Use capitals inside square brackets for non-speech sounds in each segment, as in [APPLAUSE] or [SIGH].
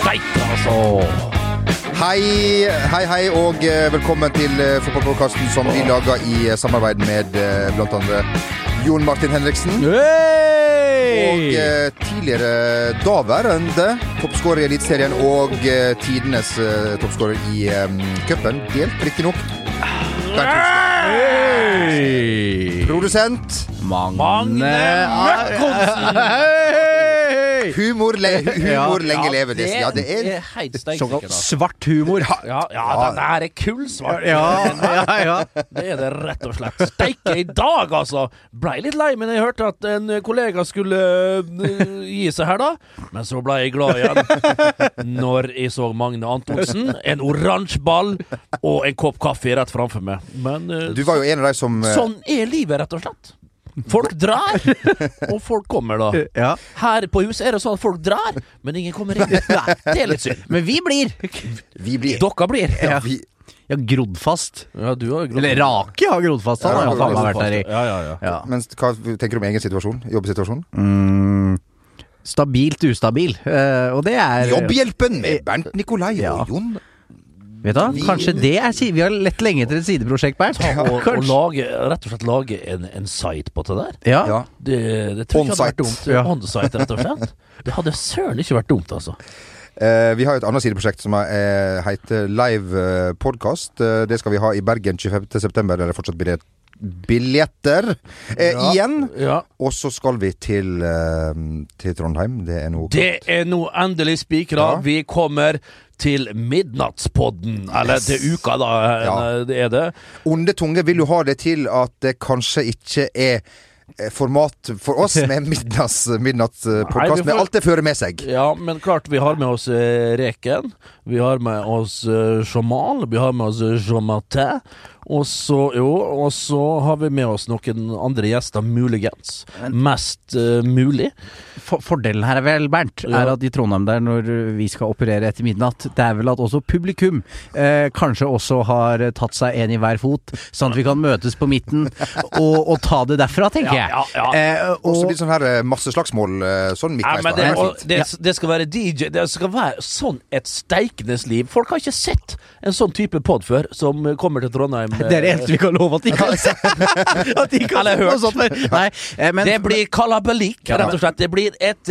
Steike, altså! Hei, hei, hei, og eh, velkommen til uh, fotballpodkasten som vi lager i eh, samarbeid med bl.a. Jon Martin Henriksen. Og eh, tidligere daværende toppskårer i Eliteserien og eh, tidenes eh, toppskårer i um, cupen. Delt riktignok. Hulsker. Produsent. Magne Møkkonsen! [LAUGHS] Humor, le [LAUGHS] humor lenge Ja, leve. Det, ja, det er helt steik Såkalt sikkert, da. svart humor. Ja, ja, den der er kullsvart. Ja, ja, ja. [LAUGHS] Det er det rett og slett. Steike i dag, altså! Blei litt lei men jeg hørte at en kollega skulle øh, gi seg her, da. Men så blei jeg glad igjen når jeg så Magne Antonsen. En oransje ball og en kopp kaffe rett framfor meg. Men øh, Du var jo en av de som eh, sånn er livet, rett og slett. Folk drar, og folk kommer, da. [LAUGHS] ja. Her på huset er det sånn at folk drar, men ingen kommer inn. [LAUGHS] Det er litt synd. [LAUGHS] Men vi blir. Vi blir Dere blir. ja, vi, Ja, grodd fast. Ja, du har Eller Rake har grodd fast. Han har Ja, jo faen vært her i Ja, ja, ja. ja. Mens, Hva tenker du om egen situasjon? Jobbsituasjon? mm, Stabilt ustabil. Uh, og det er Jobbhjelpen med Bernt Nikolai Ja. og Jon. Vet du. Kanskje det er Vi har lett lenge etter et sideprosjekt, Bernt. Og, og lage, rett og slett lage en, en site på det der. Ja. Ja. Det, det tror jeg ikke hadde vært dumt. Ja. On-site, rett og slett. [LAUGHS] Det hadde søren ikke vært dumt, altså. Eh, vi har et annet sideprosjekt som er, eh, heter Live eh, Podcast. Eh, det skal vi ha i Bergen 25.9. Der det fortsatt blir billetter eh, Ja. igjen. Ja. Og så skal vi til, eh, til Trondheim. Det er noe Det er nå endelig spikra. Ja. Vi kommer til Midnattspodden. Eller Yes. til uka, da. Ja. Det er det. Onde tunge vil jo ha det til at det kanskje ikke er format for oss [LAUGHS] med midnattspodkast, med alt det fører med seg. Ja, men klart vi har med oss eh, Reken. Vi har med oss eh, Jamal. Vi har med oss Jamaté. Og så, jo, og så har vi med oss noen andre gjester, muligens. Mest uh, mulig. For, fordelen her er vel, Bernt, Ja. er at i Trondheim der, når vi skal operere etter midnatt, det er vel at også publikum eh, kanskje også har tatt seg en i hver fot, sånn at vi kan møtes på midten og, og ta det derfra, tenker Ja, jeg. Ja, ja. Eh, Og så blir det sånn her eh, masseslagsmål eh, sånn midtveis. Ja, det, og det, det skal være DJ. Det skal være sånn et steikendes liv. Folk har ikke sett en sånn type pod før, som kommer til Trondheim. det er det eneste vi kan love at de kan se. [LAUGHS] At de kan Eller hørt. sånt. Nei, eh, men, det blir kalabalik, rett og slett. Det blir et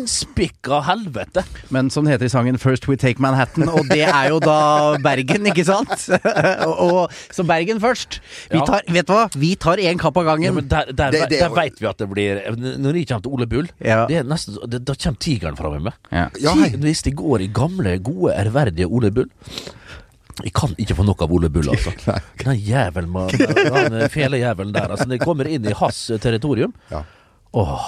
reinspikka helvete. Men som det heter i sangen 'First We Take Manhattan', og det er jo da Bergen, ikke sant? [LAUGHS] og, og, så Bergen først. Vi tar, vet du hva? Vi tar én kapp av Ja, gangen. men der, der, Det- det- der veit vi at det blir Når de kommer til Ole Bull, Ja. det er nesten, det, da kommer tigeren fram med. Ja. Ja. Hvis de går i gamle, gode, ærverdige Ole Bull Jeg kan ikke få nok av Ole Bull, altså. [LAUGHS] Den jævelen med den fele jævelen der. Altså, de kommer inn i hans territorium Ja. Åh,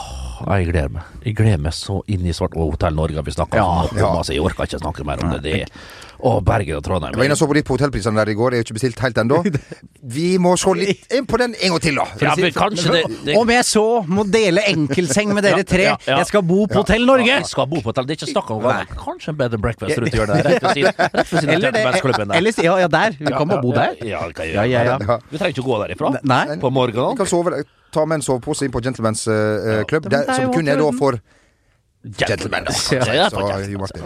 jeg gleder meg. Jeg gleder meg så inn i svart Og Hotell Norge har vi snakka Ja, om. ja. Jeg orker ikke snakke mer om det. det er, å, Bergen og Trondheim. Jeg var inne og så på litt på hotellprisene der i går. Det er jo ikke bestilt helt ennå. [LAUGHS] Vi må se litt inn på den en gang til, da. Ja, men kanskje det, det Om jeg så må dele enkelseng med dere [LAUGHS] tre, ja, ja. jeg skal bo på Hotell Norge! Ja, jeg skal bo på hotell. Det er ikke snakk om hva Kanskje en bed and breakfast rundt hjørnet. Rett ved siden [LAUGHS] rett ved siden av Eller, der. eller ja, ja, der. Vi kan bare bo der. Ja, det kan jeg Ja, ja, ja. Ja. Vi trenger ikke gå derifra. Nei. På morgenen. Vi kan sove, ta med en sovepose inn på Gentlemen's uh, klubb, ja, der, er som kun er da for Gentlemen. da. [LAUGHS] Ja, ja, Så, på Jo. Martin.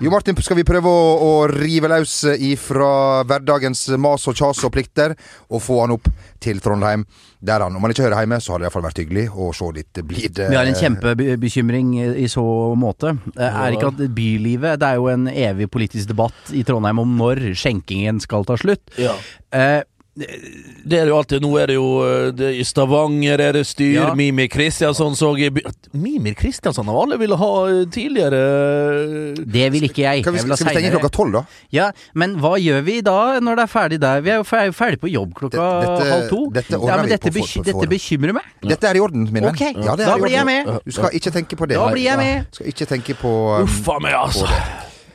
Ja, Martin, skal vi prøve å, å rive løs ifra hverdagens mas og kjas og plikter, og få han opp til Trondheim? Der han, om han ikke hører hjemme, så har det iallfall vært hyggelig å se litt blid Vi har en kjempebekymring i så måte. Er ikke at bylivet Det er jo en evig politisk debatt i Trondheim om når skjenkingen skal ta slutt. Ja. Eh, Det er jo alltid. Nå er det jo eh, det, I Stavanger er det styr. Ja. Mimir Kristiansson så jeg Mimir Kristiansson av alle ville ha eh, tidligere eh, det vil ikke jeg. Kan vi, jeg vil ha skal vi stenge klokka tolv, da? Ja, men hva gjør vi da når det er ferdig der? Vi er jo fer- ferdig på jobb klokka dette- halv to. dette ja, men dette, for- beky dette bekymrer meg. Dette er i orden, min venn. Okay. Ja, da blir jeg med. Du skal ikke tenke på det. Da blir jeg med. Du skal ikke tenke på um, Uffa meg, altså.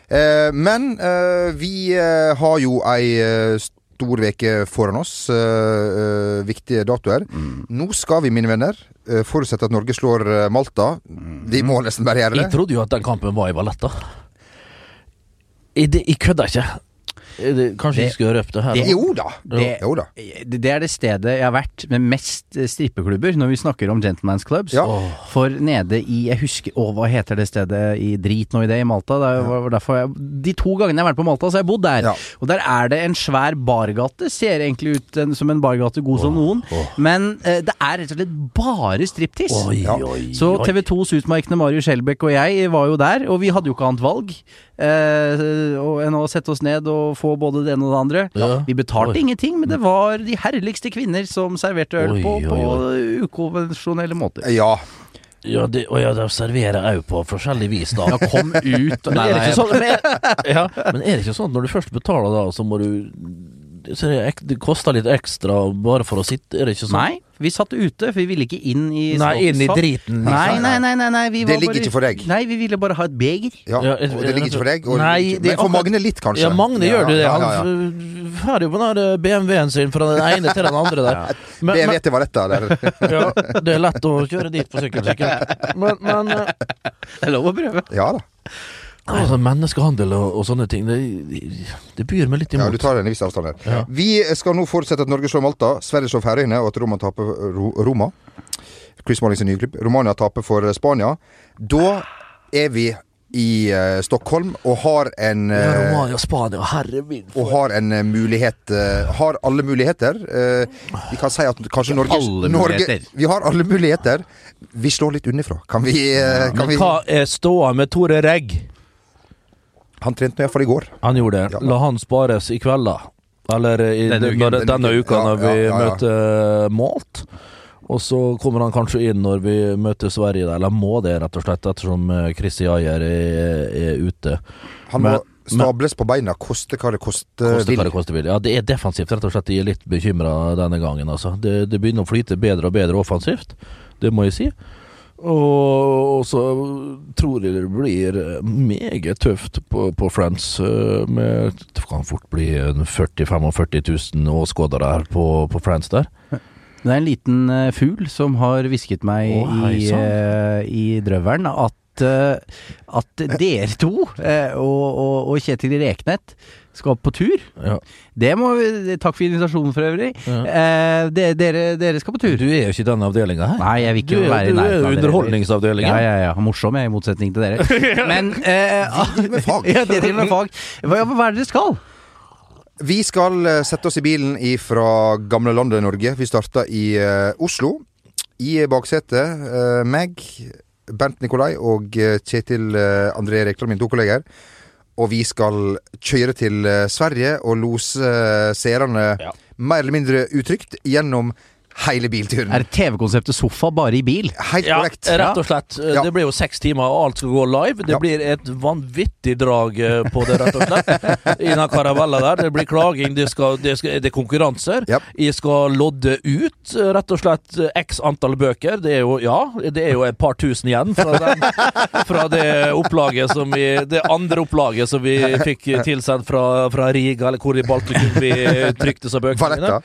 Eh, men eh, vi eh, har jo ei stor veke foran oss. eh, viktige datoer. Mm. Nå skal vi, mine venner, uh, forutsette at Norge slår Malta. Malta. Vi må nesten bare gjøre Jeg trodde jo at den kampen var i Valletta. Jeg, det- jeg kødder ikke. Det- Kanskje Det- ikke skulle røpt det her? da? Jo da. Det- Jo da. Det det er det stedet jeg har vært med mest eh, strippeklubber når vi snakker om gentleman's clubs. Ja. For nede i Jeg husker Å, hva heter det stedet i Drit nå i det, i Malta? Det jeg, de to gangene jeg har vært på Malta, så har jeg bodd der. Ja. Og der er det en svær bargate. Ser egentlig ut en, som en bargate god som noen. Men eh, det er rett og slett bare striptease. Ja. Så. TV 2s utmerkende Marius Skjelbæk og jeg var jo der, og vi hadde jo ikke annet valg eh, og- enn å sette oss ned og få både det ene og det andre. Ja. Vi betalte Oi. ingenting, men det var de herligste kvinner som serverte øl Oi, på, på ukonvensjonelle måter. Ja. Ja, det, og ja, de serverer òg på forskjellig vis, da. Ja, kom ut Men er det ikke sånn men ja, men er det ikke sånn at når du først betaler, da, så må du så det, det koster litt ekstra bare for å sitte, er det ikke sånn? Nei, vi satt ute, for vi ville ikke inn i Nei, inn i driten. driten. Nei, nei, nei, nei, nei vi Det ligger bare- ikke for deg. Nei, vi ville bare ha et beger. ja. Ja, Og det ligger ikke for deg. Og, Nei, det men for Magne litt, kanskje. Ja, Magne gjør det. Han ja, har jo på den BMW-en sin fra den ene til den andre der. Men, men, BMW til var dette. Der. [LAUGHS] ja, det er lett å kjøre dit på sykkel, sikkert. Men, men eh, Det er lov å prøve. Ja da. Altså, menneskehandel og, og sånne ting, det, det, byr meg litt Ja, imot. du tar en viss avstand her. Ja. Vi skal nå forutsette at Norge slår Malta, Sverige slår Færøyene, og at Roma taper Ro Roma. Chris Malling sin nye klubb. Romania taper for Spania. Da er vi i uh, Stockholm og har en Ja, eh, Romania, Spania, herre min. og har en uh, mulighet Har alle muligheter. Vi kan si at kanskje Norge Alle Norge. Vi har alle muligheter. Vi slår litt underfra Kan vi, kan Men vi hva er ståa med Tore Regg? Han trente iallfall i går. Han gjorde det. Ja. La han spares i kveld, da. Eller i Denne uken. uka, denne uka Ja, når vi ja, ja, ja. møter Malt. Og så kommer han kanskje inn når vi møter Sverige, eller må det, rett og slett, ettersom eh, Chrissy Ayer er, er ute. Han Men- må stables på beina, koste hva det koste Koste vil. hva det koste vil. Ja, det er defensivt, rett og slett. Jeg er litt bekymra denne gangen, altså. Det, det begynner å flyte bedre og bedre offensivt, det må jeg si. Og, så tror jeg det blir meget tøft på, på Friends. eh, Med, det kan fort bli en 40 000-45 000 åskådere her på, på Friends der. Det er en liten eh, fugl som har hvisket meg oh, i, eh, i drøvelen at, at dere to og, og, og Kjetil Reknet skal på tur. Ja. Det må vi, Takk for invitasjonen for øvrig. Ja. Eh, de, dere, dere skal på tur. Du er jo ikke i denne avdelinga her. Nei, jeg vil Du ikke er, være i du er nærheten av dere. underholdningsavdelingen. Ja, ja, ja. Morsom jeg, i motsetning til dere. [LAUGHS] Men eh, med fag. [LAUGHS] Ja, det driver med fag. Hva, hva er det dere skal? Vi skal eh, sette oss i bilen fra gamle landet Norge. Vi starta i uh, Oslo. I baksetet uh, meg, Bernt Nikolai og Kjetil uh, André Rekdal, mine to kolleger. Og vi skal kjøre til eh, Sverige og lose eh, seerne Ja. mer eller mindre utrygt gjennom hele bilturen. Er det TV-konseptet sofa bare i bil? Helt Ja, korrekt. rett og slett. Ja. Det blir jo seks timer, og alt skal gå live. Det Ja. blir et vanvittig drag eh, på det, rett og slett. [LAUGHS] I den karavella der. Det blir klaging, det, skal, det, skal, det er konkurranser. Ja. Jeg skal lodde ut eh, rett og slett eh, x antall bøker. Det er jo, ja, det er jo et par tusen igjen fra, den, fra det opplaget som vi Det andre opplaget som vi fikk tilsendt fra, fra Riga, eller hvor i Baltikum vi trykte så bøkene. Valletta.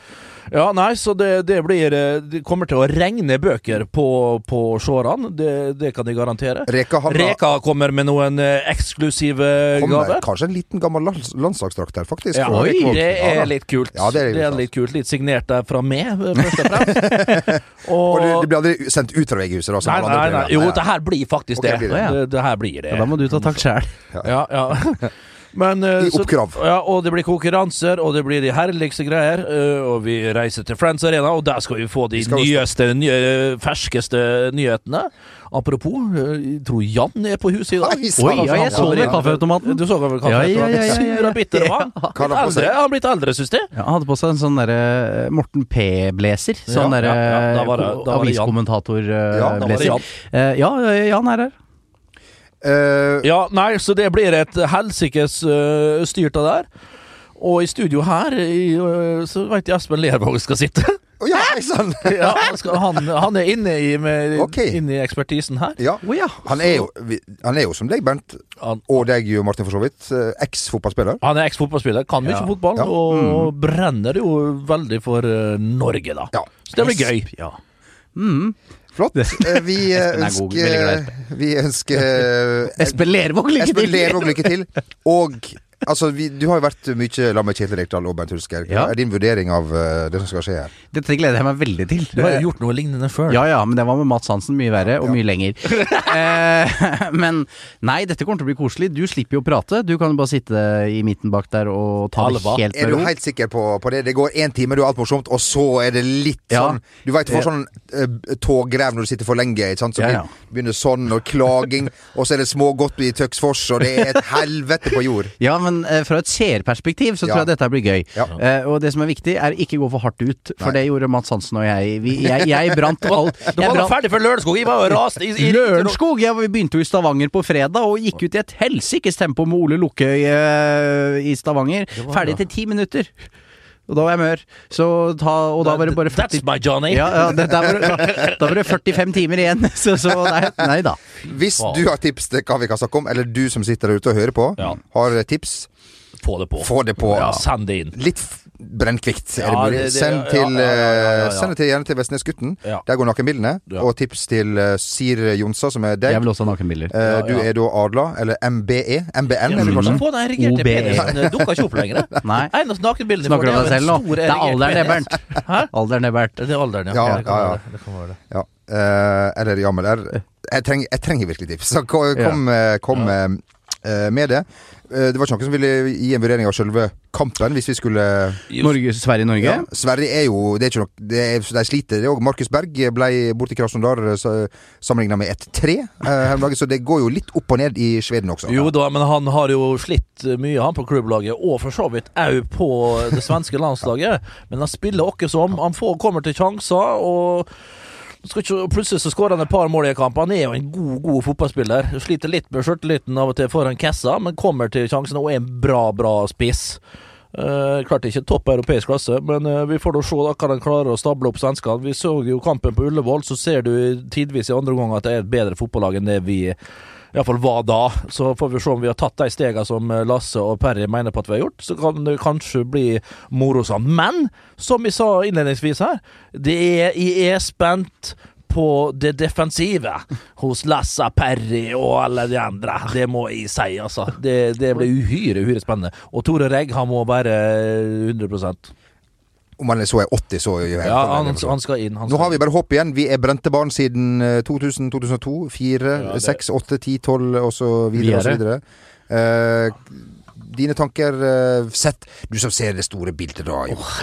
Ja, nei, så det, det blir eh, Det kommer til å regne bøker på, på seerne. Det, det kan jeg garantere. Reka har, Reka kommer med noen eh, eksklusive kommer. gaver. Kanskje en liten gammel lands landslagsdrakt der, faktisk. Ja, oi, det er litt kult. Ja, det er litt det er litt kult. Litt signert der fra meg, eh, [LAUGHS] først og fremst. Og Og det blir aldri sendt ut fra VG-huset, Nei, Nei, nei, nei. Jo, det her blir faktisk okay, det. blir det. det. Det her blir det. Ja, da må du ta takk sjæl. Ja, ja. [LAUGHS] Men, eh, I så- oppkrav. Ja, og det blir konkurranser, og det blir de herligste greier. eh, Og vi reiser til Friends Arena, og der skal vi få de Vi nyeste, nye, ferskeste nyhetene. Apropos, eh, jeg tror Jan er på huset i dag. Oi. Oi, ja, jeg så det i kaffeautomaten. Du så vel Ja, ja, ja, ja, ja. Sur og bitter mann. han. Seg? har blitt eldre, syns jeg. Ja, han hadde på seg en sånn derre Morten P-blazer. Sånn Ja, derre ja, ja, aviskommentator-blazer. Ja, Jan er her. Eh, Ja, nei, så det blir et helsikes uh, styrt av der. Og i studio her i, uh, så veit jeg Espen Lervåg skal sitte. Oh, ja, ikke sant [LAUGHS] ja, han, skal, han, han er inne i, med, okay. inne i ekspertisen her. Ja. Oh, ja. Han er, jo, han er jo som deg, Bernt, Han, og deg, Martin, for så vidt. Eks-fotballspiller. han er eks-fotballspiller, kan mye Ja. fotball, Ja. og brenner jo veldig for Norge, da. Ja. Så det blir gøy. Ja. Mm. Flott. Eh, Vi eh, er god, veldig glad i ønsker Vi ønsker eh, Espen Lervåg, lykke Espen! Lervåg lykke til. Og altså, vi, du har jo vært mye sammen med Kjetil Rekdal og Bernt Hulsker. Hva Ja. er din vurdering av uh, det som skal skje her? Dette gleder jeg meg veldig til. Du har jo gjort noe lignende før. Ja ja, men det var med Mats Hansen mye verre og mye lenger. [LAUGHS] eh, men nei, dette kommer til å bli koselig. Du slipper jo å prate. Du kan jo bare sitte i midten bak der og ta det helt Er du helt sikker på, på det? Det går én time, du har alt morsomt, og så er det litt Ja. sånn Du veit du får sånn uh, tågrev når du sitter for lenge, ikke sant? Så Ja, ja. begynner sånn, og klaging, og så er det smågodt i Tøksfors, og det er et helvete på jord. Ja, men eh, fra et seerperspektiv så tror jeg dette blir gøy. Eh, og det som er viktig, er ikke gå for hardt ut. For Nei. det gjorde Mats Hansen og jeg. Vi, jeg, jeg brant [LAUGHS] alt. Du Jeg var ferdig for Lørenskog. Vi var jo rast. i- i- Lørenskog! Vi begynte jo i Stavanger på fredag og gikk ut i et helsikes tempo med Ole Lukkøy uh, i Stavanger. Ferdig til ti minutter. Og da var jeg mør. Så ta, og da var det bare 40 That's my Johnny. ja, ja, det, var da, var det 45 timer igjen, [LAUGHS] så, så nei, nei da. Hvis du har tips til hva vi kan snakke om, eller du som sitter der ute og hører på, Ja. har tips, Få det på. få det på. Ja, send det inn. Litt brennkvikt, er det Ja, det- det- Send til, ja, ja, ja, ja, ja. eh, Send det til gjerne til Vestnesgutten. Ja. Der går nakenbildene. Ja. Og tips til uh, Sir Jonsa, som er deg. Jeg vil også ha nakenbilder. Uh, Ja, du ja. er da Adla, eller MBE? MBN, Ja, eller du kanskje? få den erigerte penisen. Det dukker ikke opp lenger. [LAUGHS] Nei. Eneste nakenbildet Snakker du om deg selv nå? Det er alderen det, Bernt. [LAUGHS] Hæ? Alderen det, Bernt. Det er alderen, ja. Ja, ja, ja. være det. det kan være det. Ja. Eh, eller Jamel er jeg, jeg trenger virkelig tips. Så kom, kom, kom med det. Eh, det var ikke noen som ville gi en vurdering av selve kampen, hvis vi skulle Norge, Sverige-Norge? ja. Sverige er jo Det er ikke noe det er, De sliter. Det også Markus Berg ble borte i Krasnodar sammenligna med et tre eh, her om dagen, så det går jo litt opp og ned i Sveden også. Jo da, men han har jo slitt mye, han på klubblaget, og for så vidt òg på det svenske landslaget. Men han spiller åkke som. Han får, kommer til sjanser, og ikke, plutselig så skårer han et par mål i en kamp. Han er jo en god god fotballspiller. Sliter litt med sjøltilliten av og til foran kassa, men kommer til sjansene og er en bra, bra spiss. Uh, klart ikke topp europeisk klasse, men uh, vi får da se da hva han klarer å stable opp svenskene. Vi så jo kampen på Ullevål, så ser du tidvis i andre omgang at det er et bedre fotballag enn det vi iallfall var da. Så får vi se om vi har tatt de stegene som eh, Lasse og Perry mener på at vi har gjort. Så kan det kanskje bli morosamt. Men som vi sa innledningsvis her, det er, jeg er spent på det defensive hos Lasse, Perry og alle de andre. Det må jeg si, altså. Det, det blir uhyre, uhyre spennende. Og Tore Regg, han må være 100 Om han så er 80, så er jo helt Ja, han, han skal inn. Han Nå har vi bare hopp igjen. Vi er brente barn siden eh, 2000, 2002. 4, Ja, det- 6, 8, 10, 12 og så videre og så Videre. videre. Eh, dine tanker uh, Sett Du som ser det store bildet, da. Oh,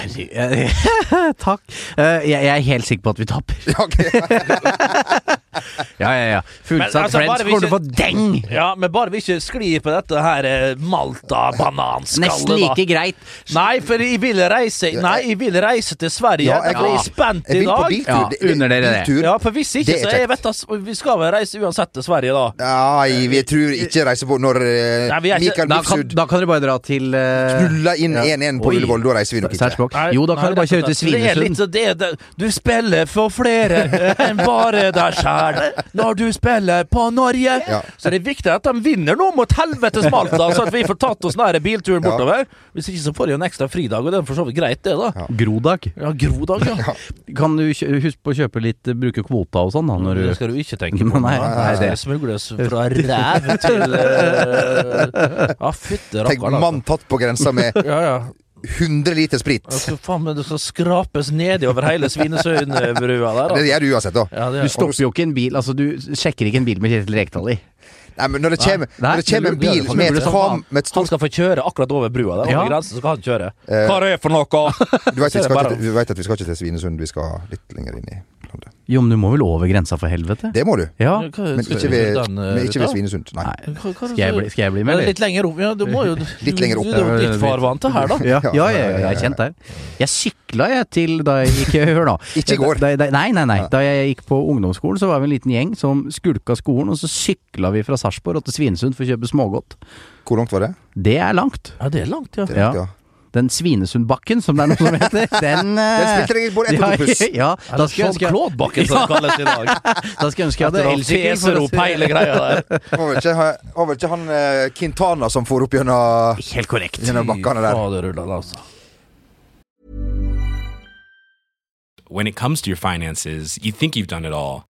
[LAUGHS] Takk. Uh, jeg, jeg er helt sikker på at vi taper. [LAUGHS] [LAUGHS] [LAUGHS] Ja. Ja, ja. Fullsatt altså, Friends kommer til å få deng! Ja, men bare vi ikke sklir på dette her eh, Malta-bananskallet, Nesten like greit. Nei, for jeg vil reise Nei, jeg vil reise til Sverige. Ja, jeg- er spent i dag. biltur. Ja, det- dere det. Ja, for hvis ikke, så jeg vet at vi skal vel reise uansett til Sverige, da. Nei, vi tror ikke reise på når eh, Nei, ikke- Mikael Bufsud da kan dere bare dra til uh, knulla inn Ja. 1-1 på. Ullevål. Da reiser vi nok ikke. Nei, Jo, da nei, kan dere bare kjøre til Svinesund. så det, det, du spiller for flere enn bare deg sjæl når du spiller på Norge. Ja. Så det er viktig at de vinner nå mot helvetes Malta, så at vi får tatt oss den bilturen bortover. Hvis ikke så får de en ekstra fridag, og det er for så vidt greit, det, da. Grodag. Ja, Grodag, ja. Kan du huske på å kjøpe litt, bruke kvota og sånn, da, når Det skal du ikke tenke på. Nei, nei, det det- smugles fra ræv til eh, [LAUGHS] Ja, fytte Tenk mann tatt på grensa med Ja, ja. 100 liter sprit. Altså, faen, men det skal skrapes nedi over hele Svinesundbrua der. [LAUGHS] Det Altså. gjør du uansett, da. Ja, det Du stopper jo ikke en bil, altså du sjekker ikke en bil med Kjetil Rekdal i. Nei, men når det kommer, Nei, når det kommer en bil det med et et Han skal få kjøre akkurat over brua der. Ja. Over grensen så skal han kjøre. Eh, Hva er det for noe? Du det vet at vi skal ikke til Svinesund, vi skal litt lenger inn i landet. Jo, men du må vel over grensa for helvete? Det må du, Ja. Men ikke ved, men ikke ved? Svinesund. Nei. Nei. Hva- hva- Skal jeg bli, skal jeg bli med, eller? Litt lenger opp. Ja, du må jo [LAUGHS] Litt lenger opp, Du, du, ja. ditt her, da. [LAUGHS] Ja, ja, ja, jeg er kjent der. Jeg sykla jeg til da jeg gikk [LAUGHS] Hør nå. Ikke i går. Da, da, nei, nei, nei. Da jeg gikk på ungdomsskolen, så var vi en liten gjeng som skulka skolen, og så sykla vi fra Sarpsborg til Svinesund for å kjøpe smågodt. Hvor langt var det? Det er langt. Ja, det er langt, ja. Det er langt, ja. Den Svinesundbakken, som det er noe som heter, [LAUGHS] den Den eh, spilte [LAUGHS] jeg både ett og. Ja, ja, da skal jeg Claude-bakken, som det kalles i dag. [LAUGHS] Da skulle jeg ønske jeg hadde si- hele greia der. Var vel ikke, var vel ikke han eh, Quintana som for opp gjennom, Helt korrekt. gjennom bakkene der? Faderullan, altså. When it comes to your finances, you think you've done it all.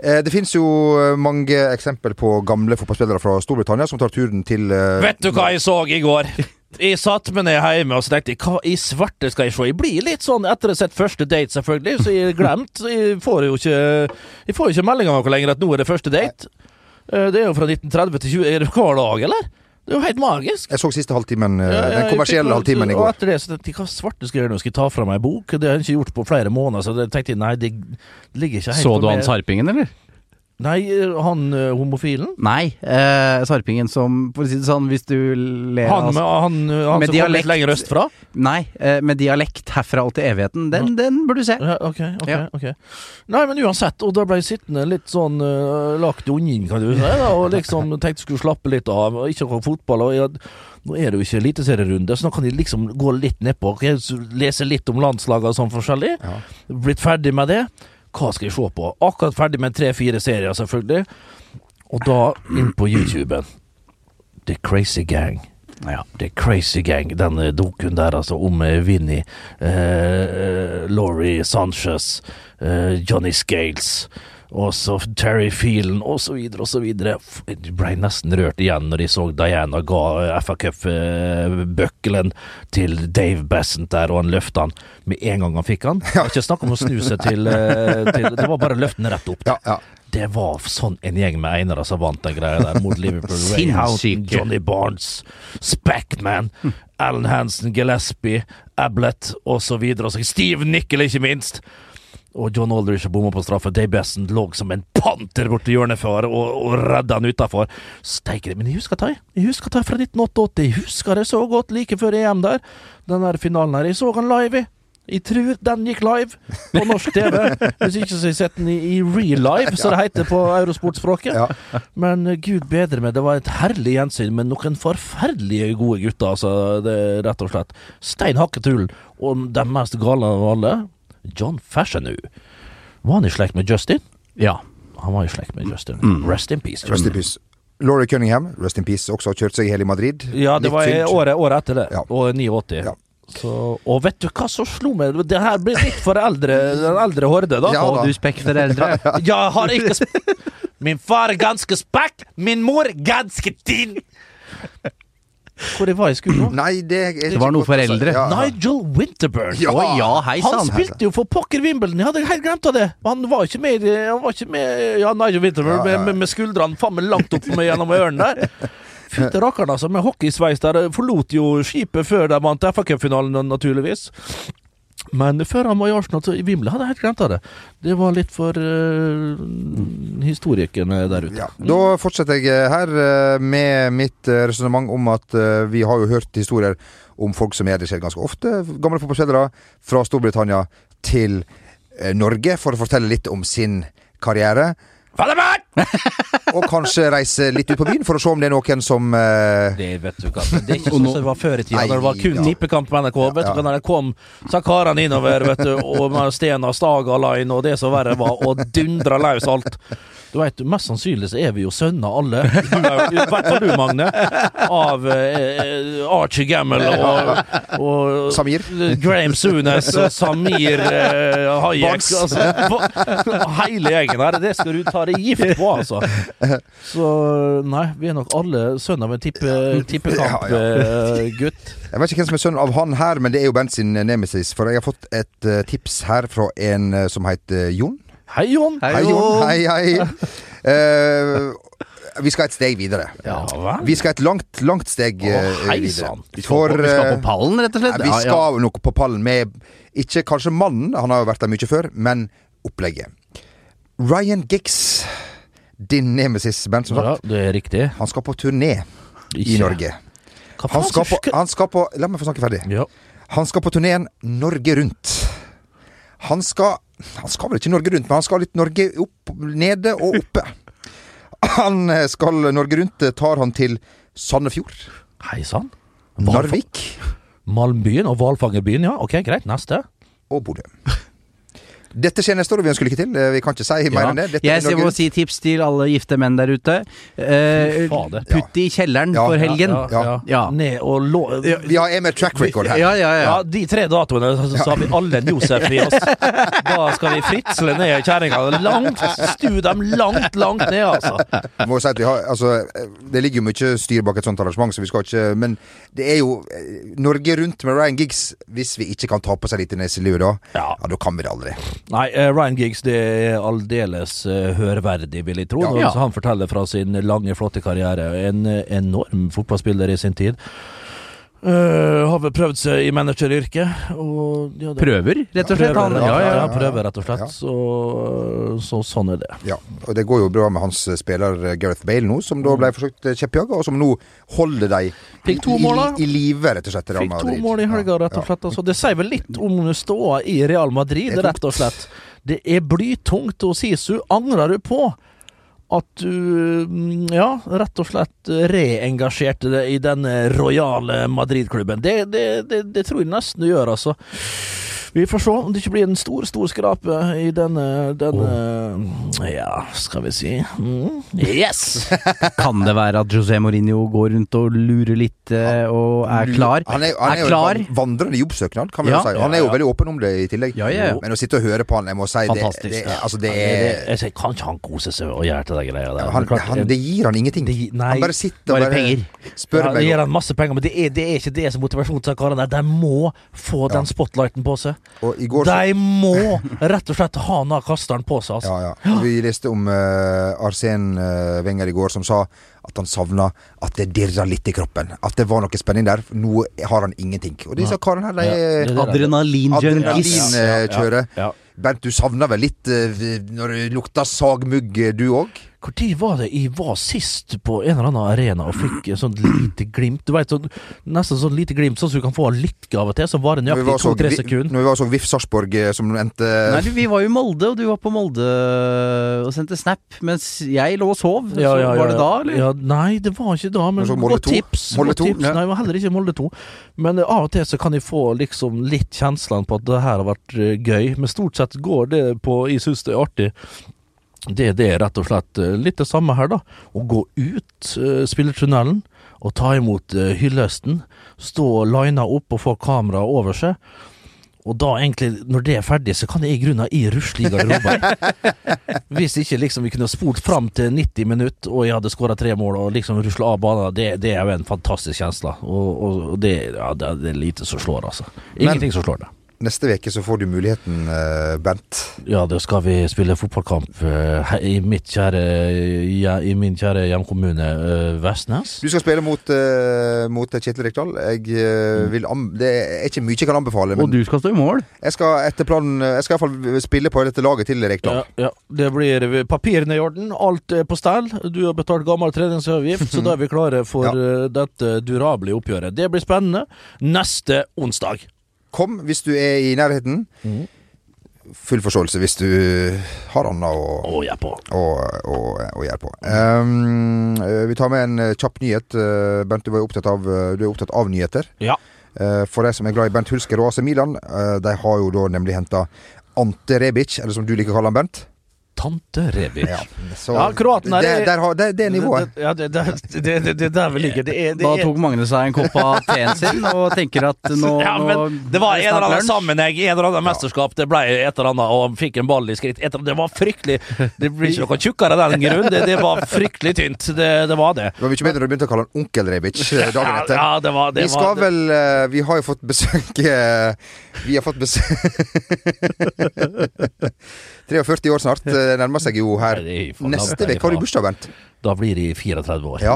Det finnes jo eh, mange eksempel på gamle fotballspillere fra Storbritannia som tar turen til eh, Vet du hva jeg så i går? [LAUGHS] Jeg satte meg ned hjemme og så tenkte jeg, hva i svarte skal jeg se? Jeg blir litt sånn etter å ha sett første date, selvfølgelig, så jeg har glemt. Jeg får jo ikke Jeg får ikke melding av noe lenger at nå er det første date. Eh, Det er jo fra 1930 til 20 Er det hver dag, eller? Det er jo helt magisk. Jeg så siste halvtimen, eh, Ja, ja, den kommersielle halvtimen i Og går. etter det så tenkte jeg, hva svarte skal jeg gjøre nå? Skal jeg ta fra meg en bok? Det har jeg ikke gjort på flere måneder, så jeg tenkte nei, det ligger ikke helt Så du han Sarpingen, eller? Nei, han eh, homofilen? Nei, eh, Sarpingen som For å si det sånn, hvis du ler Han, med, han, han Med som kom dialekt. litt lenger østfra? Nei, eh, med dialekt herfra og til evigheten. Den, den burde du se. Ja, ok, ok, Ja. ok Nei, men uansett, og da ble jeg sittende litt sånn uh, lagt ungen, kan du si, da, og liksom [LAUGHS] tenkte skulle slappe litt av, og ikke ha fotball. Og jeg, nå er det jo ikke eliteserierunde, så nå kan jeg liksom gå litt nedpå, lese litt om landslaget og sånn forskjellig. Blitt ferdig med det. Hva skal jeg se på? Akkurat ferdig med tre-fire serier, selvfølgelig. Og da inn på YouTuben. The Crazy Gang. Ja, The Crazy Gang, denne dokuen der, altså, om eh, Vinnie, eh, Laurie Sanchez, eh, Johnny Scales, og så Terry Feelen, og så videre, og så videre. Jeg ble nesten rørt igjen når de så Diana ga eh, FA Cup-bøkkelen til Dave Bassent der, og han løfta han med en gang han fikk han. Det var Ikke snakk om å snu seg til, eh, til Det var bare å løfte den rett opp. Ja, ja. Det var sånn en gjeng med einere som vant den greia der mot Liverpool. Ray Houghton. Johnny Barnes, Spackman, Alan Hansen, Gillespie, Ablett osv. Steve Nickel, ikke minst. Og John Aldrich bomma på straffe. Dave Besson lå som en panter borti hjørnet for og, og redda han utafor. Steike, men jeg husker det. Jeg husker det fra 1988. Jeg husker det så godt like før EM der. Den der finalen her. Jeg så han live, i. Jeg tror den gikk live på norsk TV. Hvis ikke så har jeg sett den i, i real live, som det heter på eurosportspråket. Ja. Men eh, gud bedre meg, det var et herlig gjensyn med noen forferdelige gode gutter, altså. Det, rett og slett. Stein hakket hull. Og den mest gale av alle, John Fashionu. Var han i slekt med Justin? Ja. Han var i slekt med Justin. Rest in peace. Rest in peace. Laurie Cunningham, rest in peace, også har kjørt seg i hele Madrid. Ja, det Litt var året, året etter det. Ja. Og 89. Ja. Så, og vet du hva som slo meg? Det her blir litt for eldre, den eldre horde, da. Ja, Og da. du spekk for eldre. [LAUGHS] Jeg har ikke sp Min far er ganske spekk, min mor ganske tynn. Hvor det var jeg skulle nå. Nei, det er Det var noe for eldre. Ja, ja. Nigel Winterburn. Ja. Å ja, hei Han sann. spilte jo for pokker Wimbledon, jeg hadde helt glemt av det. Han var ikke med, han var ikke med Ja, Nigel Winterburn Ja, ja, ja. Med, med, med skuldrene faen meg langt opp med gjennom ørene der. Fytte rakkeren, altså. Med hockeysveis der. Forlot jo skipet før de vant FA-cupfinalen, naturligvis. Men før han var i Arsenal, så i Vimle hadde jeg helt glemt av det. Det var litt for uh, historikerne der ute. Ja, Da fortsetter jeg her eh, med mitt uh, resonnement om at eh, vi har jo hørt historier om folk som gjør det skjer ganske ofte. Gamle fotballspillere fra Storbritannia til eh, Norge for å fortelle litt om sin karriere. [LAUGHS] Og kanskje reise litt ut på byen for å se om det er noen som uh... Det vet du ikke. Det er ikke [LAUGHS] sånn som det var før i tida, da det var kun ja. nippekamp på NRK. Vet Ja. du hva, når det kom så karene innover, vet du, og Stena Staga Line og det som verre var, og dundra løs alt. Du vet, Mest sannsynlig så er vi jo sønner alle, [LAUGHS] i hvert fall du, Magne, av eh, Archie Gammel og, og Samir. Graham Sunes og Samir eh, Hayek. Altså, hele gjengen her. Det skal du ta deg gift på, altså. Så nei, vi er nok alle sønner av en tippe, tippekampgutt. Jeg vet ikke hvem som er sønnen av han her, men det er jo Bent sin nemesis. For jeg har fått et eh, tips her fra en eh, som heter Jon. Hei, Jon. Hei, Jon. Hei, hei. Uh, [LAUGHS] vi skal et steg videre. Ja vel. Vi skal et langt, langt steg Å, eh, hei videre. Vi skal, på, vi skal eh, på pallen, rett og slett? Vi skal nok på pallen med ikke kanskje mannen, han har jo vært der mye før, men opplegget. Ryan Giggs, din nemesis-band, som sagt. Ja, det er riktig. Han skal på turné i Norge. Han skal på, han skal på La meg få snakke ferdig. Ja. Han skal på turneen Norge Rundt. Han skal Han skal vel ikke Norge Rundt, men han skal litt Norge opp, nede og oppe. Han eh, skal Norge Rundt, eh, tar han til Sandefjord, Hei sann. Narvik Malmbyen og hvalfangerbyen, ja. Ok, greit. Neste. og Bodø. Dette skjer neste år, og vi ønsker lykke til. Eh, Vi kan ikke si mer Ja. enn det. Dette Jeg er må si tips til alle gifte menn der ute. Eh, putt det i kjelleren Ja. for helgen. Ja, ja, ja. Ja. Ned og lå... Vi har Emil med track record her. Ja, ja, ja. Ja, de tre datoene så, så har vi alle en Josef i oss. Da skal vi fritsle ned kjerringa. Langt, stu dem langt, langt ned, altså. Må si at vi har, altså, det ligger jo mye styr bak et sånt arrangement, så vi skal ikke Men det er jo eh, Norge Rundt med Ryan Giggs. Hvis vi ikke kan ta på seg litt i neselue da, Ja. ja, da kan vi det aldri. Nei, eh, Ryan Giggs det er aldeles eh, hørverdig, vil jeg tro. Ja. Han forteller fra sin lange, flotte karriere. En eh, enorm fotballspiller i sin tid. Eh, har vel prøvd seg i manageryrket. Og, ja, det- Prøver, rett og slett. Prøver, ja, ja, ja, ja. prøver rett og slett. Ja. Så, så sånn er det. Ja, og det går jo bra med hans spiller eh, Gareth Bale nå, som da ble forsøkt eh, kjeppjaga, og som nå holder dem i, i, i live, rett og slett. Real Fikk to mål i helga, rett og slett. Altså, det sier vel litt om ståa i Real Madrid, rett og slett. Det er blytungt. hos Sisu, angrer du på at du mm, ja, rett og slett reengasjerte deg i denne rojale Madrid-klubben? Det, det, det, det tror jeg nesten du gjør, altså. Vi får se om det ikke blir en stor, stor skrape i denne, denne Ja, skal vi si mm, Yes! [LAUGHS] Kan det være at José Mourinho går rundt og lurer litt eh, og er klar? Han er, han er, Er jo klar. en vandrende jobbsøknad, kan vi Ja. jo si. Han er jo veldig åpen om det i tillegg. Ja, ja. Men å sitte og høre på han, jeg må si Fantastisk. det, det, altså, det Det, er jeg kan ikke han kose seg og gjøre til de greia der? han, Det han, Det gir han ingenting. Det nei, han bare sitter og bare penger. spør ja, det gir han masse penger, men det er, det er ikke det som er motivasjonen til karene der. De må få den spotlighten på seg. Og i går så De må rett og slett ha den kasteren på seg. Altså. Ja, ja. Vi leste om uh, Arsen uh, Wenger i går, som sa at han savna at det dirra litt i kroppen. At det var noe spenning der. Nå har han ingenting. Og disse karene her, de Ja, det. Adrenalin-junkies. adrenalinkjøret. Ja. Bernt, du savna vel litt eh, når det lukta sagmugg, eh, du òg? Når var det jeg var sist på en eller annen arena og fikk et sånt lite glimt? Du vet, sånn, Nesten sånn lite glimt, sånn som du kan få litt av og til, som varer nøyaktig to-tre sekunder. Når vi var så VIF Sarpsborg eh, som endte Nei, du, vi var jo i Molde, og du var på Molde og sendte snap, mens jeg lå og sov. Ja, ja, ja, var det da, eller? Ja, nei, det var ikke da, men godt 2? tips. Molde godt 2, tips. ja. Nei, det var heller ikke Molde 2. Men eh, av og til så kan jeg få liksom litt kjenslene på at det her har vært eh, gøy. Men stort sett går det på Jeg syns det er artig. Det, det er rett og slett eh, litt det samme her, da. Å gå ut uh, spillertunnelen og ta imot uh, hyllesten. Stå lina opp og få kameraet over seg. Og da egentlig, når det er ferdig, så kan jeg i grunnen i rusle i garderoben. [LAUGHS] Hvis ikke liksom vi kunne spurt fram til 90 minutter, og jeg hadde skåra tre mål og liksom rusla av banen, det, det er jo en fantastisk kjensle. Og, og det, ja, det, det er lite som slår, altså. Ingenting som slår det. Neste uke så får du muligheten, eh, Bent. Ja, da skal vi spille fotballkamp eh, i, mitt kjære, ja, i min kjære hjemkommune eh, Vestnes. Du skal spille mot, mot Kjetil Rekdal. Det er ikke mye jeg kan anbefale, Og du skal stå i mål. jeg skal etter planen Jeg skal iallfall spille på dette laget til Rekdal. Ja, ja, det blir papirene i orden, alt er på stell. Du har betalt gammel treningsavgift, så da er vi klare for [LAUGHS] Ja. dette durable oppgjøret. Det blir spennende. Neste onsdag. Kom hvis du er i nærheten. Mm. Full forståelse hvis du har annet å, Å, er på. å, å, å gjøre på. Um, eh, vi tar med en eh, kjapp nyhet. Bernt, Bent, du, var opptatt av, eh, du er opptatt av nyheter. Ja. Eh, For de som er glad i Bent Hulsker og AC Milan, eh, de har jo da nemlig henta Ante Rebic, eller som du liker å kalle han, Bent. Tante Rebic. Ja, så Ja, kroaten er- det, der har- det, det er nivået. Det, ja, det, det, det, det, det er der vi ligger. Det er, det Da tok Magne seg en kopp av teen sin og tenker at [LAUGHS] nå, ja, men det var en eller annen sammenheng, en eller annen mesterskap. Det ble et eller annet, og fikk en ball i skritt. Et, eller annet- det var fryktelig Det blir ikke noe tjukkere av den grunn. Det, det var fryktelig tynt. Det, det var det. Det var mye bedre da du begynte å kalle han Onkel Rebic eh, dagen etter. ja, det var, det vi skal var, vel eh, Vi har jo fått besøk eh, Vi har fått besøk [LAUGHS] 43 år snart. Det nærmer seg jo her. Er Neste uke har du bursdag, Bent. Da blir de 34 år. Ja,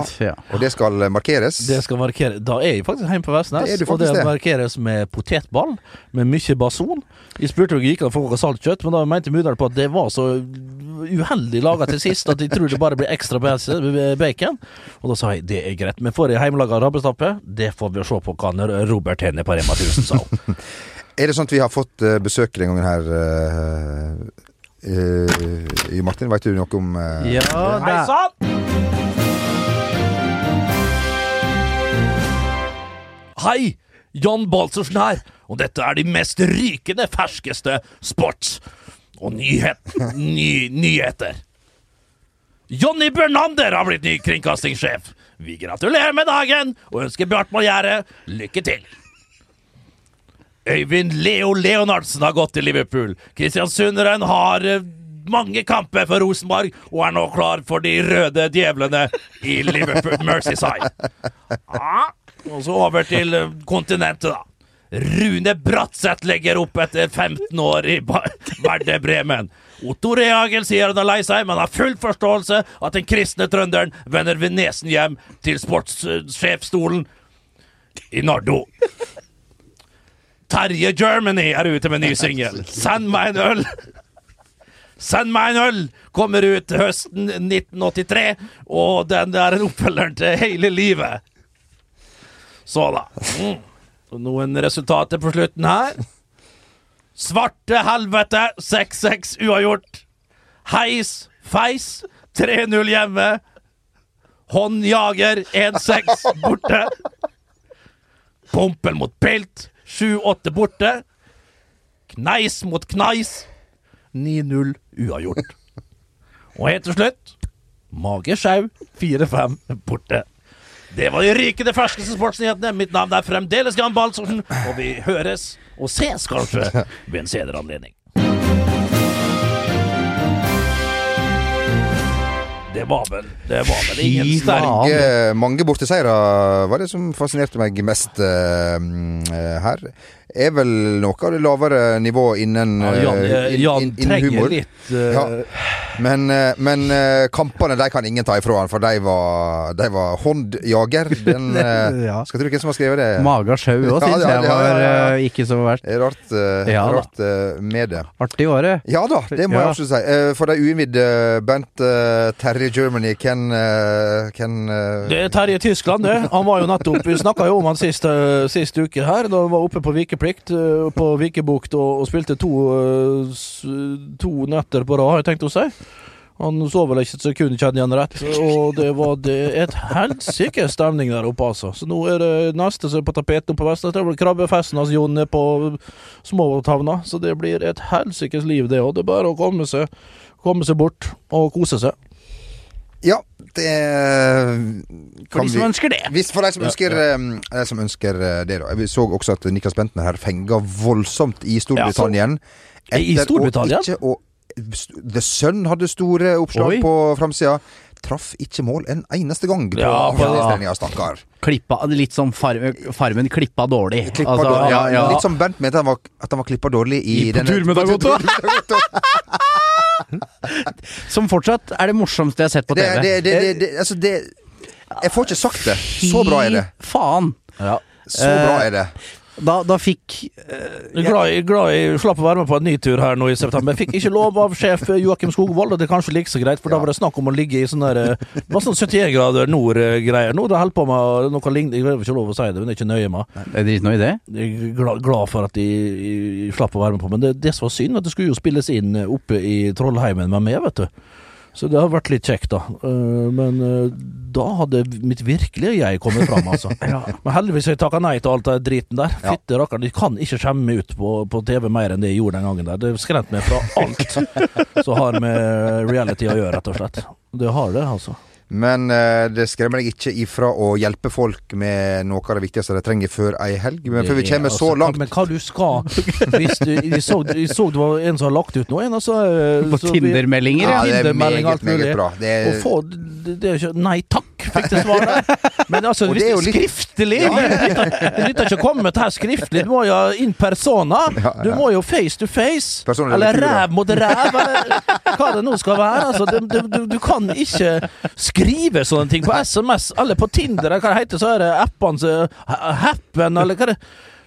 og det skal markeres. Det skal markere Da er jeg faktisk hjemme på Vestnes, Det og det det. markeres med potetball med mye bason. Jeg spurte om det gikk an å få saltkjøtt, men da mente mutter'n på at det var så uheldig laga til sist at jeg tror det bare blir ekstra bacon. Og da sa jeg det er greit, men får jeg hjemmelaga rabbestappe, det får vi se på hva Robert Henne på Rema 1000 sa. [LAUGHS] Er det sånn at vi har fått eh, besøk den gangen her eh, eh, Martin, veit du noe om uh, Ja, Hei er, sann! Hei! Jan Baltzersen her, og dette er de mest rykende ferskeste sports- og nyhet, ny, nyheter. Jonny Bernander har blitt ny kringkastingssjef. Vi gratulerer med dagen og ønsker Bjartmar Gjære lykke til. Øyvind Leo Leonardsen har gått til Liverpool. Kristiansunderen har eh, mange kamper for Rosenborg og er nå klar for de røde djevlene i Liverpool Mercyside. Ja, og så over til eh, kontinentet, da. Rune Bratseth legger opp etter 15 år i Verde Bremen. Otto Rehagel sier han er lei seg, men har full forståelse at den kristne trønderen vender ved nesen hjem til sportssjefstolen i Nardo. Terje Germany er ute med ny singel. Send meg en øl! Send meg en øl! Kommer ut høsten 1983, og den er en oppfølgeren til Hele livet. Så da. Mm. Og Noen resultater på slutten her. Svarte helvete 6-6 uavgjort. Heis Feis 3-0 hjemme. Håndjager 1-6 borte. Pompel mot Pilt 7-8 borte. Kneis mot Kneis 9-0 uavgjort. Og helt til slutt Mage Sjau 4-5 borte. Det var de rykende ferskeste sportsnyhetene. Mitt navn er fremdeles Jan Baltzersen, og vi høres og ses kanskje ved en senere anledning. Det var vel Det var vel ingen sterke sterk. Mange, mange borteseiere var det som fascinerte meg mest eh, eh, her. Er vel noe av det lavere nivået innen, ja, Jan, Jan, eh, Jan inn- innen trenger humor. litt uh... Ja. Men, eh, men eh, kampene de kan ingen ta ifra han, for de var, de var håndjager. Den, [LAUGHS] eh, Ja. Skal tro hvem som har skrevet det. Maga sjau òg, [LAUGHS] Ja, syns jeg var eh, ikke så verst. Er Rart, eh, Ja rart eh, med det. Artig året. Ja da, det må Ja. jeg absolutt si. Eh, For de uinnvidde, Bent eh, Terje Germany, hvem uh, hvem, eh, Det er Terje Tyskland, det. Han var jo nettopp Vi snakka jo om han sist, uh, sist uke her, da han var oppe på vikeplikt uh, på Vikebukt og, og spilte to, eh, to netter på rad, har jeg tenkt å si. Han så vel ikke et sekund, kjenner han rett. Og det var det et helsike stemning der oppe, altså. Så nå er det neste som er på tapetet på Vestnes. Krabbefesten hans Jon er på Småtavna. Så det blir et helsikes liv, det òg. Det er bare å komme seg, komme seg bort og kose seg. Ja, Det For de som ønsker det. Hvis for de som ønsker, ja, de som ønsker eh, det, da. Vi så også at Niklas Bentner her fenga voldsomt i Storbritannia. I Etter å Storbritannia? ikke og The Sun hadde store oppslag Oi. på framsida. Traff ikke mål en eneste gang på Ja, avslutningstreninga, stakkar. Klippa, litt som farmen, farmen klippa dårlig. Klippa Altså, dårlig. ja, ja. Litt som Bent mente at han var, at han var klippa dårlig i, I- på denne- tur med Dag Otto. [LAUGHS] [LAUGHS] Som fortsatt er det morsomste jeg har sett på Det, TV. det, det, det, det, altså det Jeg får ikke sagt det. Så bra er det. Fy faen. Ja. Så bra er det. Da, da fikk Jeg er glad, jeg, er glad jeg slapp å være med på en ny tur her nå i september. Jeg fikk ikke lov av sjef Joakim Skogvold, og det er kanskje like så greit, for da var det snakk om å ligge i sånn der eh, sånn 71 grader nord-greier. Nå har jeg holdt på med noe lignende, jeg har ikke lov å si det, men det er ikke nøye med. Det ikke noe i det. Jeg er glad, glad for at de, de slapp å være med på, men det, det som var synd, at det skulle jo spilles inn oppe i Trollheimen med meg, vet du. Så det har vært litt kjekt, da. Eh, Men eh, da hadde mitt virkelige jeg kommet fram, altså. [LAUGHS] Men heldigvis har jeg takka nei til alt det driten der. Ja. Fytte rakkeren, de kan ikke skjemme ut på, på TV mer enn det jeg gjorde den gangen der. Det skremte meg fra alt [LAUGHS] som har med reality å gjøre, rett og slett. Det har det, altså. Men eh, det skremmer deg ikke ifra å hjelpe folk med noe av det viktigste de trenger før ei helg. Men før vi er kommer så altså- langt Men hva du skal Hvis du Jeg så, jeg så det var en som har lagt ut noe, en altså eh, På Tinder-meldinger, Ja, det er meget, alt mulig. meget bra. Det er, Å få det, det er ikke Nei takk, fikk det svaret. Men altså, hvis det det er jo litt- skriftlig [LAUGHS] Det nytter det nytter ikke å komme med det her skriftlig. Du må jo in persona. Du må jo face to face. Eller ræv mot ræv, eller hva det nå skal være. Altså, det, du, du kan ikke skrive sånne ting på SMS eller på Tinder, eller hva det heter, så er det appene som Happen, eller hva det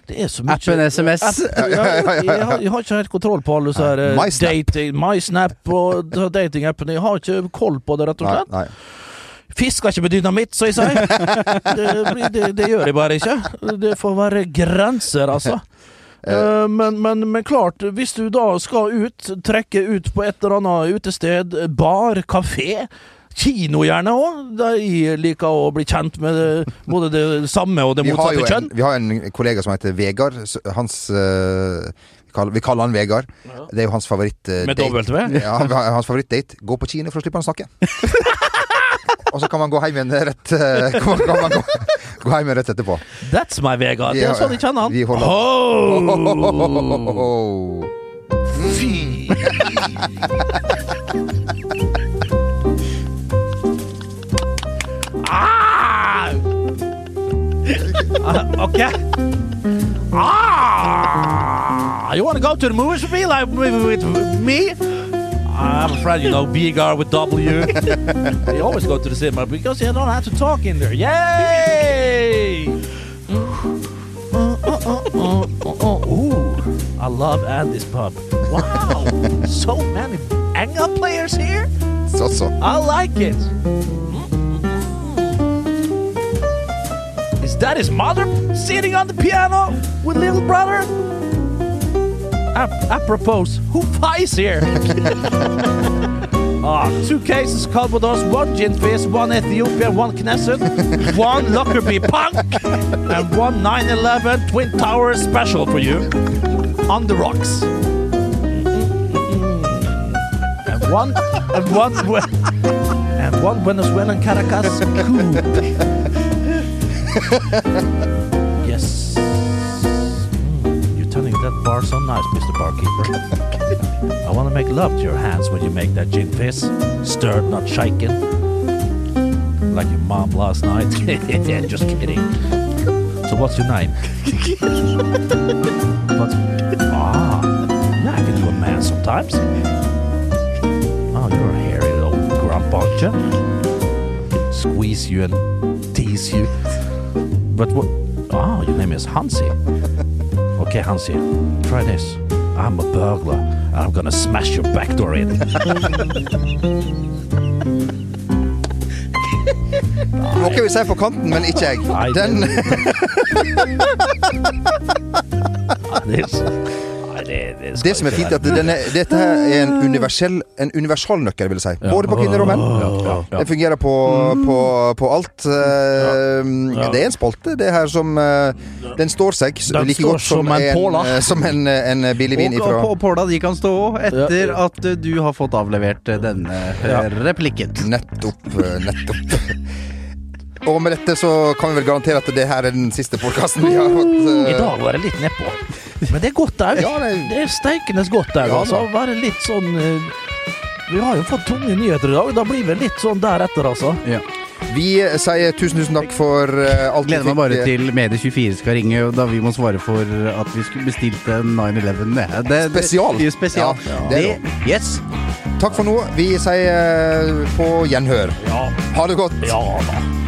det er så mye Appen SMS. App, ja, jeg, jeg, har, jeg har ikke helt kontroll på alle disse her eh, MySnap. dating, MySnap og datingappene. Jeg har ikke koll på det, rett og slett. nei. Fisker ikke med dynamitt, som jeg sier. Det, det, det gjør jeg bare ikke. Det får være grenser, altså. Eh, Men, men, men klart, hvis du da skal ut, trekke ut på et eller annet utested, bar, kafé Kino gjerne òg. De jeg liker å bli kjent med det, både det samme og det motsatte kjønn. vi har en kollega som heter Vegard. Hans eh, vi kaller- han Vegard. Det er jo hans favoritt-date. Med W? Ja, hans favorittdate. Gå på kino for å slippe han å snakke. [LAUGHS] Og så kan man gå hjem igjen rett eh, kan man- gå, gå hjem rett etterpå. That's my Vegard. Det er sånn jeg kjenner han. Vi holder- Oh! Fy! [LAUGHS] ah! Uh, okay. Ah! You want to go to the movies with me? Like with, with me? I'm afraid you know Bgar with W. [LAUGHS] they always go to the cinema because you don't have to talk in there. Yay! Ooh, I love Andy's pub. Wow, so many Anga players here. So so. I like it. Is that his mother sitting on the piano with little brother? Ap- apropos, who fights here? [LAUGHS] Ah, two cases Calvados, one gin fizz, one Ethiopia, one Knesset, one Lockerbie Punk, and one 9-11 Twin Towers special for you on the rocks. And one, and one, and one Venezuelan Caracas. [LAUGHS] yes. Mm, You're turning that bar so nice, Mr. Barkeeper. I want to make love to your hands when you make that gin fizz. Stirred, not shaken. Like your mom last night. [LAUGHS] Just kidding. So what's your name? [LAUGHS] What's... Ah, yeah, I can do a man sometimes. Oh, you're a hairy little grumbuncture. Squeeze you and tease you. But what? Oh, your name is Hansi. Okay, Hansi, try this. I'm a burglar, and I'm gonna smash your back door in. [LAUGHS] Noe vi sier på kanten, men ikke jeg. Nei, Den Det, [LAUGHS] det, det, Det som er fint, er at denne, dette her er en universell en universalnøkkel, vil jeg si. Både på kvinner og menn. Det fungerer på, på, på alt. Eh, Det er en spalte, det her, som eh, Den står seg Den like står godt som, som en en, påla. eh, som en, en billig vin Og, ifra og Påla de kan stå etter at du har fått avlevert denne Ja. replikken. Nettopp. Nettopp. [LAUGHS] Og med dette så kan vi vel garantere at det her er den siste podkasten vi har fått. eh, I dag var det litt nedpå. Men det er godt òg. Ja, det- det er steikende godt òg, Ja, altså. Være litt sånn eh, Vi har jo fått tunge nyheter i dag. Da blir vi litt sånn deretter, altså. Ja. Vi sier tusen, tusen takk for uh, alt Gleder meg bare eh, til Medie24 skal ringe, da vi må svare for at vi skulle bestilt en 911. Det, det, Spesial. Det, spesial. Ja, det er det, yes. Takk for nå. Vi sier uh, på gjenhør. Ja, Ha det godt. ja da.